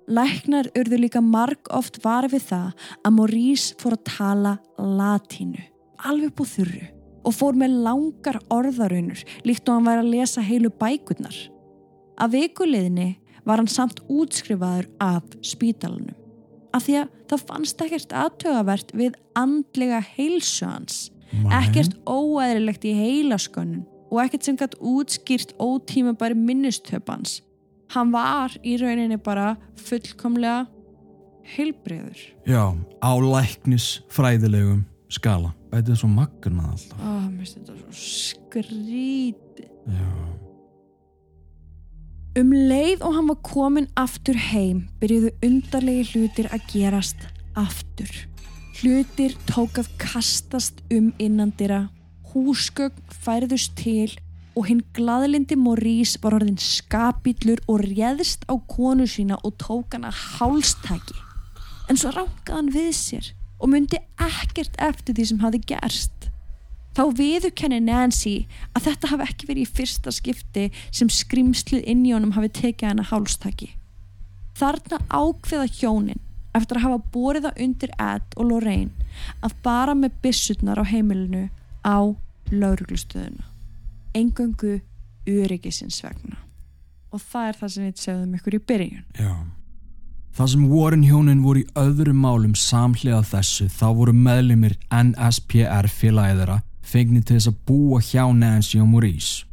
Læknar urðu líka marg oft varfið við það að Maurice fór að tala latínu, alveg búið þurru og fór með langar orðarunur líkt og hann væri að lesa heilu bækurnar. Af vikuleginni var hann samt útskrifaður af spítalunum af því að það fannst ekkert aðtögavert við andlega heilsu hans ekkert óæðilegt í heilaskönnun og ekkert sem gætt útskýrt ótíma bara minnistöpans hann var í rauninni bara fullkomlega heilbreyður Já, á læknis fræðilegum skala. Þetta er svo magnað alltaf. oh, mér finnst þetta svo skrítið Já. Um leið og hann var komin aftur heim byrjuðu undarlegi hlutir að gerast aftur. Hlutir tók að kastast um innandira, húsgögn færðust til og hinn glaðlindi Maurice var orðin skapillur og réðst á konu sína og tók hann að hálstæki. En svo ránkaði hann við sér og myndi ekkert eftir því sem hafi gerst. Þá viðurkenni Nancy að þetta hafi ekki verið í fyrsta skipti sem skrimslið inn í honum hafi tekið hana hálstaki. Þarna ákveða hjónin eftir að hafa borið það undir Ed og Lorraine að bara með bissutnar á heimilinu á lauruglustöðuna. Engöngu öryggisins vegna. Og það er það sem við segðum ykkur í byrjun. Já. Það sem Warren hjónin voru í öðrum málum samhlega þessu þá voru meðlumir NSPR félagið þeirra fengni til þess að búa hjá Nancy og Maurice.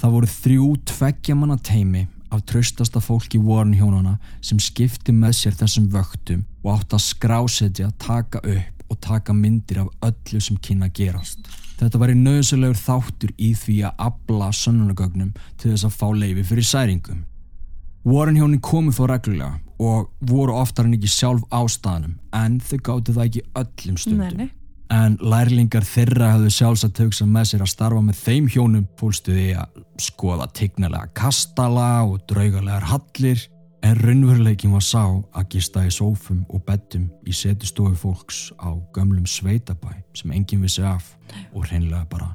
Það voru þrjú tveggjamanna teimi af tröstasta fólki Warren hjónana sem skipti með sér þessum vöktum og átt að skrásetja, taka upp og taka myndir af öllu sem kynna gerast. Þetta var í nöðsulegur þáttur í því að abla sönnunagögnum til þess að fá leifi fyrir særingum. Warren hjónin komu þó reglulega og voru oftar en ekki sjálf ástæðanum en þau gáttu það ekki öllum stundum. Nei. En lærlingar þeirra hafðu sjálfsagt hugsað með sér að starfa með þeim hjónum fólstuði að skoða tignalega kastala og draugalegar hallir en raunveruleikin var sá að gista í sófum og beddum í setustofu fólks á gömlum sveitabæ sem enginn vissi af og hreinlega bara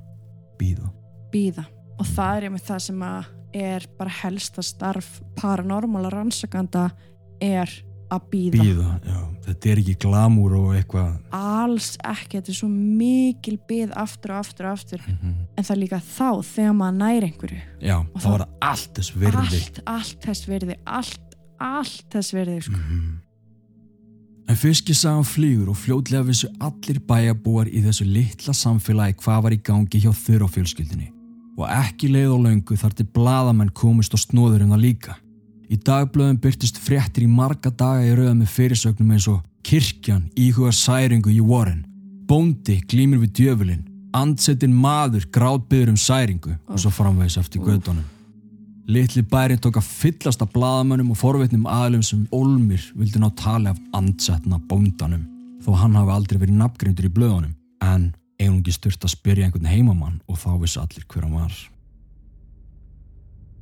býða. Býða. Og það er með það sem er bara helsta starf paranormala rannsakanda er að býða. Býða, já. Þetta er ekki glamúr og eitthvað. Alls ekki, þetta er svo mikil býð aftur og aftur og aftur. Mm En það er líka þá þegar maður næri einhverju. Já, Og þá var það allt þess virði. Allt, allt þess virði, allt, allt þess virði, sko. Mhm. En fiskisagan flýgur og fljótlega vissu allir bæjabúar í þessu litla samfélagi hvað var í gangi hjá þurra fjölskyldinni. Og ekki leið og löngu þar til bladamenn komist og snóður um það líka. Í dagblöðum byrtist fréttir í marga daga í rauða með fyrirsögnum eins og Kirkjan íhuga særingu í Warren, Bóndi glýmir við djöfulinn, Andsetin maður grátbyður um særingu og svo framvegis eftir gödunum. Litli bærin tók að fyllast af bladamönnum og forveitnum aðlum sem Olmir vildi ná tali af andsetna bóndanum þó hann hafi aldrei verið nafngreindur í blöðunum en einungi sturt að spyrja einhvern heimamann og þá vissi allir hver hann var.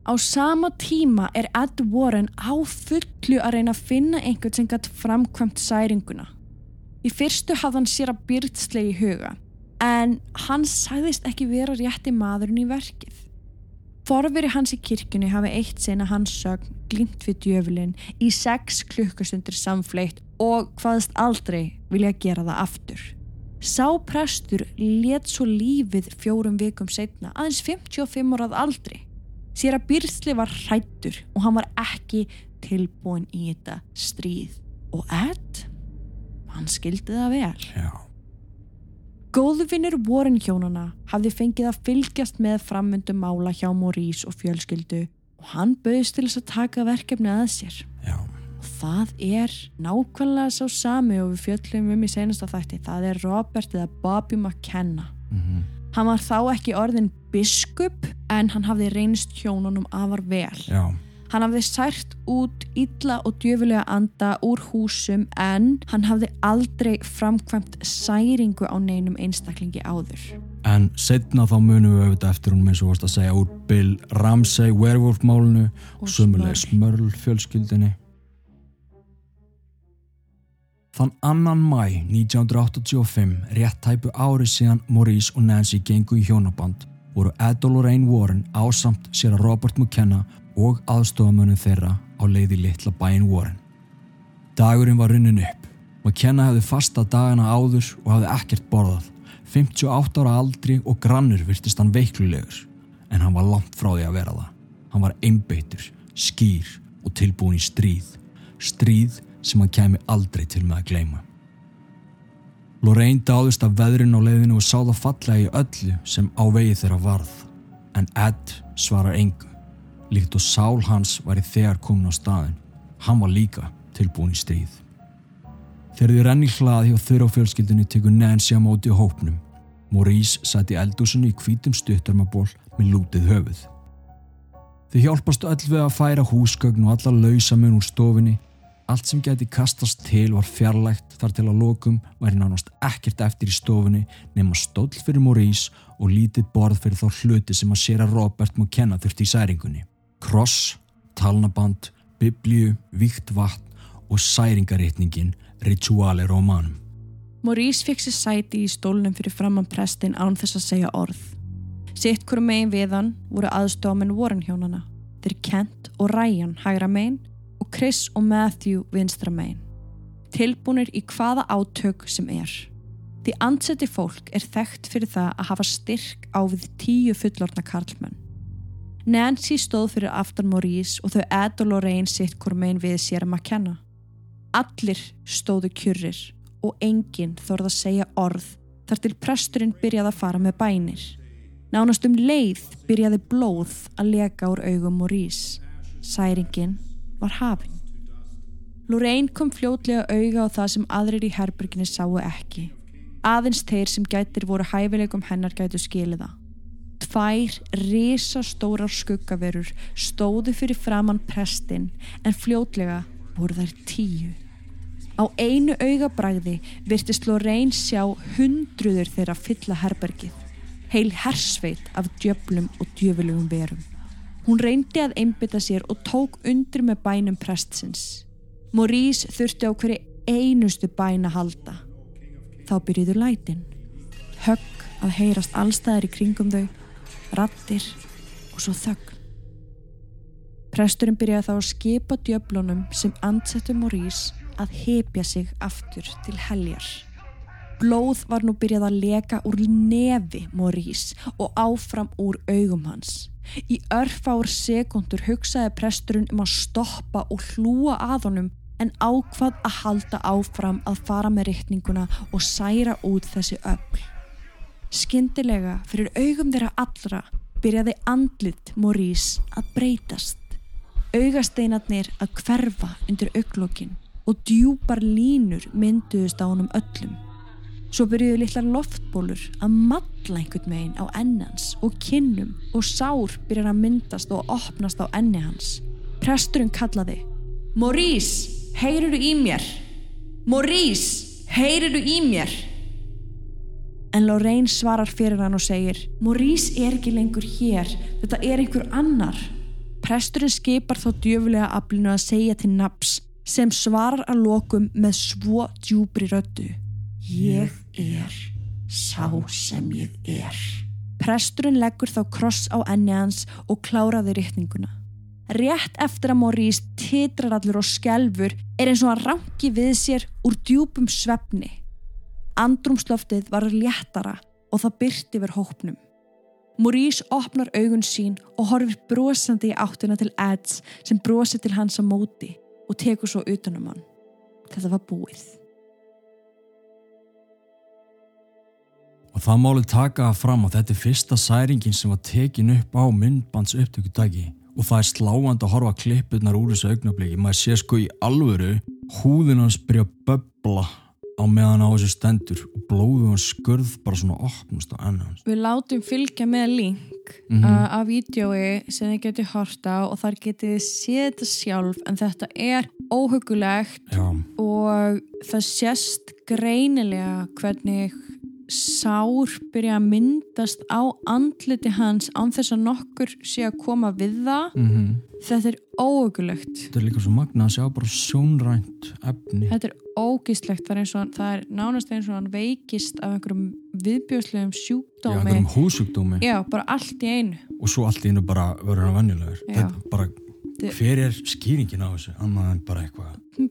Á sama tíma er Ed Warren á fullu að reyna að finna einhvern sem gætt framkvæmt særinguna. Í fyrstu hafði hann sér að byrtslega í huga, en hann sagðist ekki vera rétti maðurinn í verkið. Forveri hans í kirkjunni hafi eitt sena hans sögn glimt við djöfulinn í sex klukkustundir samfleitt og hvaðst aldrei vilja gera það aftur. Sá prestur let svo lífið fjórum vikum setna, aðeins 55 árað aldrei. Sér að Byrstli var hrættur og hann var ekki tilbúin í þetta stríð. Og Ed, hann skildi það vel. Já. Góðvinnur Warren hjónana hafði fengið að fylgjast með frammundum mála hjá Maurice og fjölskyldu og hann bauðist til þess að taka verkefni að sér. Já. Og það er nákvæmlega sá sami og við fjöllum um í senasta þætti. Það er Robert eða Bobby McKenna. Mm Hann var þá ekki orðin biskup en hann hafði reynst hjónunum afar vel. Já. Hann hafði sært út illa og djöfulega anda úr húsum en hann hafði aldrei framkvæmt særingu á neinum einstaklingi áður. En setna þá munum við auðvitað eftir hún eins og vorst að segja úr Bill Ramsey werewolf málunu og sömulega Smörl fjölskyldinni. Þann annan mæ 1985, rétt tæpu ári síðan Maurice og Nancy gengu í hjónaband, voru Ed og Lorraine Warren ásamt sér að Robert McKenna og aðstofamönu þeirra á leiði litla bæin Warren. Dagurinn var runnin upp. McKenna hefði fasta dagana áður og hafði ekkert borðað. 58 ára aldri og grannur virtist hann veiklulegur, en hann var langt frá því að vera það. Hann var einbeittur, skýr og tilbúin í stríð. Stríð sem hann kemi aldrei til með að gleyma. Lorraine dáðist af veðrin á leiðinu og sá það fallega í öllu sem á vegi þeirra varð. En Ed svarar engu. Líkt og sál hans var í þegar komin á staðin. Hann var líka tilbúin í stríð. Þegar þið renni hlað hjá þurra á fjölskyldinu tekur Nancy á móti á hópnum. Maurice sætti eldúsinu í hvítum stuttarmaból með lútið höfuð. Þau hjálpast öll við að færa húsgögn og alla lausa mun úr stofinni. Allt sem geti kastast til var fjarlægt þar til að lokum væri nánast ekkert eftir í stofinni nema stóll fyrir Maurice og lítið borð fyrir þá hluti sem að sér að Robert má kenna þurfti í særingunni. Kross, talnaband, biblíu, víkt vatn og særingaritningin Rituale Romanum. Maurice fikk sér sæti í stólnum fyrir framann prestin án þess að segja orð. Sitt hverju megin við hann voru aðstofamenn Warren hjónana. Þeir Kent og Ryan hægra megin og Chris og Matthew vinstra megin. Tilbúnir í hvaða átök sem er. Því anseti fólk er þekkt fyrir það að hafa styrk á við tíu fullorna karlmenn. Nancy stóð fyrir aftan Maurice og þau Ed og Lorraine sitt hverju megin við sér að maður kenna. Allir stóðu kjurrir og enginn þorð að segja orð þar til presturinn byrjaði að fara með bænir. Nánast um leið byrjaði blóð að leka úr augum Maurice. Særingin var hafinn. Lorraine kom fljótlega auga á það sem aðrir í herberginni sáu ekki. Aðeins þeir sem gætir voru hæfileikum hennar gætu skiliða. Tvær risastórar skuggaverur stóðu fyrir framann prestin en fljótlega voru þær tíu. Á einu augabræði virtist Lorraine sjá hundruður þeirra fylla herbergið. Heil hersveit af djöflum og djöflugum verum. Hún reyndi að einbytta sér og tók undir með bænum prestsins. Maurice þurfti á hverju einustu bæn að halda. Þá byrjuðu lætin. Högg að heyrast allstæðar í kringum þau, rattir og svo þögn. Presturinn byrjaði þá að skipa djöflunum sem ansettu Maurice að hepja sig aftur til heljar. Blóð var nú byrjað að leka úr nefi Maurice og áfram úr augum hans. Í örfár sekundur hugsaði presturinn um að stoppa og hlúa að honum en ákvað að halda áfram að fara með riktninguna og særa út þessi öll. Skyndilega fyrir augum þeirra allra byrjaði andlit Maurice að breytast. Augasteinarnir að hverfa undir auglokkin og djúpar línur mynduðust á honum öllum. Svo byrjuðu litlar loftbólur að matla einhvern megin á ennans og kinnum og sár byrjar að myndast og opnast á enni hans. Presturinn kallaði Maurice, heyriru í mér? Maurice, heyriru í mér? En Lorraine svarar fyrir hann og segir Maurice er ekki lengur hér, þetta er einhver annar. Presturinn skipar þá djöfulega aflinu að segja til naps sem svarar að lokum með svo djúbri rödu. Ég er sá sem ég er. Presturinn leggur þá kross á enni hans og kláraði riktninguna. Rétt eftir að Maurice titrar allur og skelfur er eins og að rangi við sér úr djúpum svefni. Andrumsloftið var léttara og það byrti yfir hópnum. Maurice opnar augun sín og horfir brosandi í áttina til Eds sem brosir til hans á móti og tekur svo utanum hann. Þetta var búið. Og það máli taka það fram að þetta er fyrsta særingin sem var tekin upp á myndbands upptökudagi og það er sláand að horfa klippurnar úr þessu augnabliki. Maður sé sko í alvöru húðin hans byrja að böbla á meðan á þessu stendur og blóðu hans skurð bara svona opnast á enna hans. Við látum fylgja með link Mhm. uh, af vídjói sem þið getið horta og þar getið þið séð þetta sjálf en þetta er óhugulegt Já, og það sést greinilega hvernig sár byrja að myndast á andliti hans án þess að nokkur sé að koma við það. Mm þetta er óhugulegt þetta er líka svo magna að sjá bara sjónrænt efni. þetta er ógíslegt það er, og, það er nánast eins og hann veikist af einhverjum viðbjóðslegum Já, sjúkdómi. einhverjum húsugdómi Já, bara allt í einu. Og svo allt í einu bara verður hann venjulegur. Já. Þetta bara, hver er skýringin á þessu? Annað en bara eitthvað Hún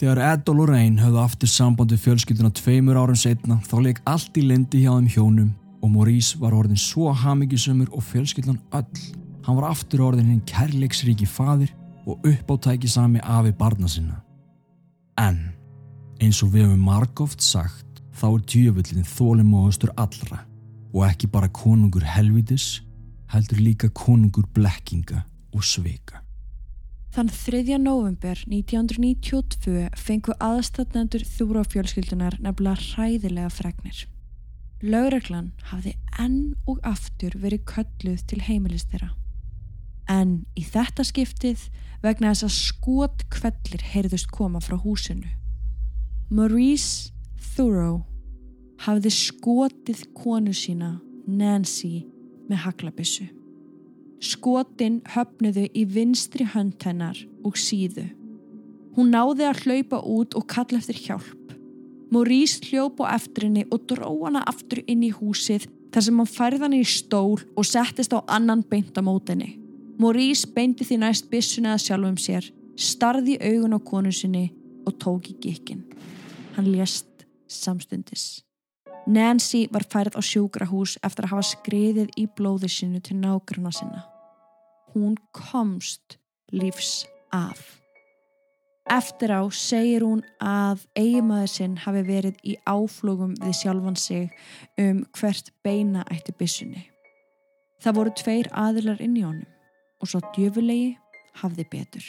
Þegar Ed og Lorraine höfðu aftur samband við fjölskylduna tveimur árum setna þá leik allt í lindi hjá þeim hjónum og Maurice var orðin svo hamingjusumur og fjölskyldan öll. Hann var aftur orðin hinn kærleiksríki fadir og uppáttæki sami afi barna sinna. En, eins og við hefum margóft sagt, þá er djöfullin þólimóðustur allra og ekki bara konungur helvitis, heldur líka konungur blekkinga og svika. Þann 3. november 1992 fengu aðstatnendur þúra fjölskyldunar nefnilega hræðilega fregnir. Lögreglan hafði enn og aftur verið kölluð til heimilis þeirra. En í þetta skiptið vegna þess að skot kvellir heyrðust koma frá húsinu. Maurice Thoreau hafði skotið konu sína Nancy með haglabissu. Skotin höfnuðu í vinstri hönd hennar og síðu. Hún náði að hlaupa út og kalla eftir hjálp. Maurice hljóp á eftir henni og dró hana aftur inn í húsið þar sem hann færði hann í stól og settist á annan beint á mótinni. Maurice beinti því næst byssuna að sjálfum sér, starði augun á konu sinni og tók í gikkin. Hann lést samstundis. Nancy var færð á sjúkrahús eftir að hafa skriðið í blóði sinu til nágrunna sinna. Hún komst lífs af. Eftir á segir hún að eigimaður sinn hafi verið í áflugum við sjálfan sig um hvert beina ætti byssunni. Það voru tveir aðilar inn í honum og svo djöfulegi hafði betur.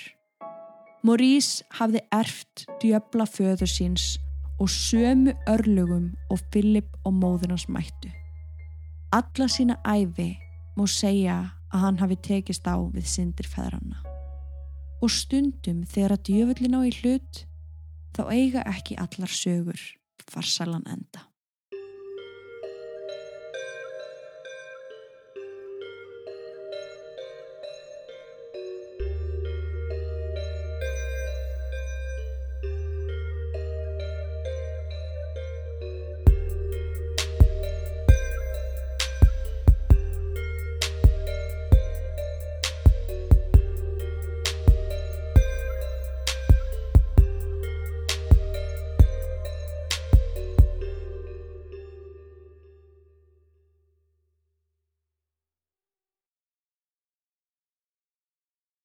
Maurice hafði erft djöfla föður síns og sömu örlugum og Philip og móður hans mættu. Alla sína æfi má segja að hann hafi tekist á við syndir feðranna. Og stundum þegar að djöfullin á í hlut þá eiga ekki allar sögur farsalan enda.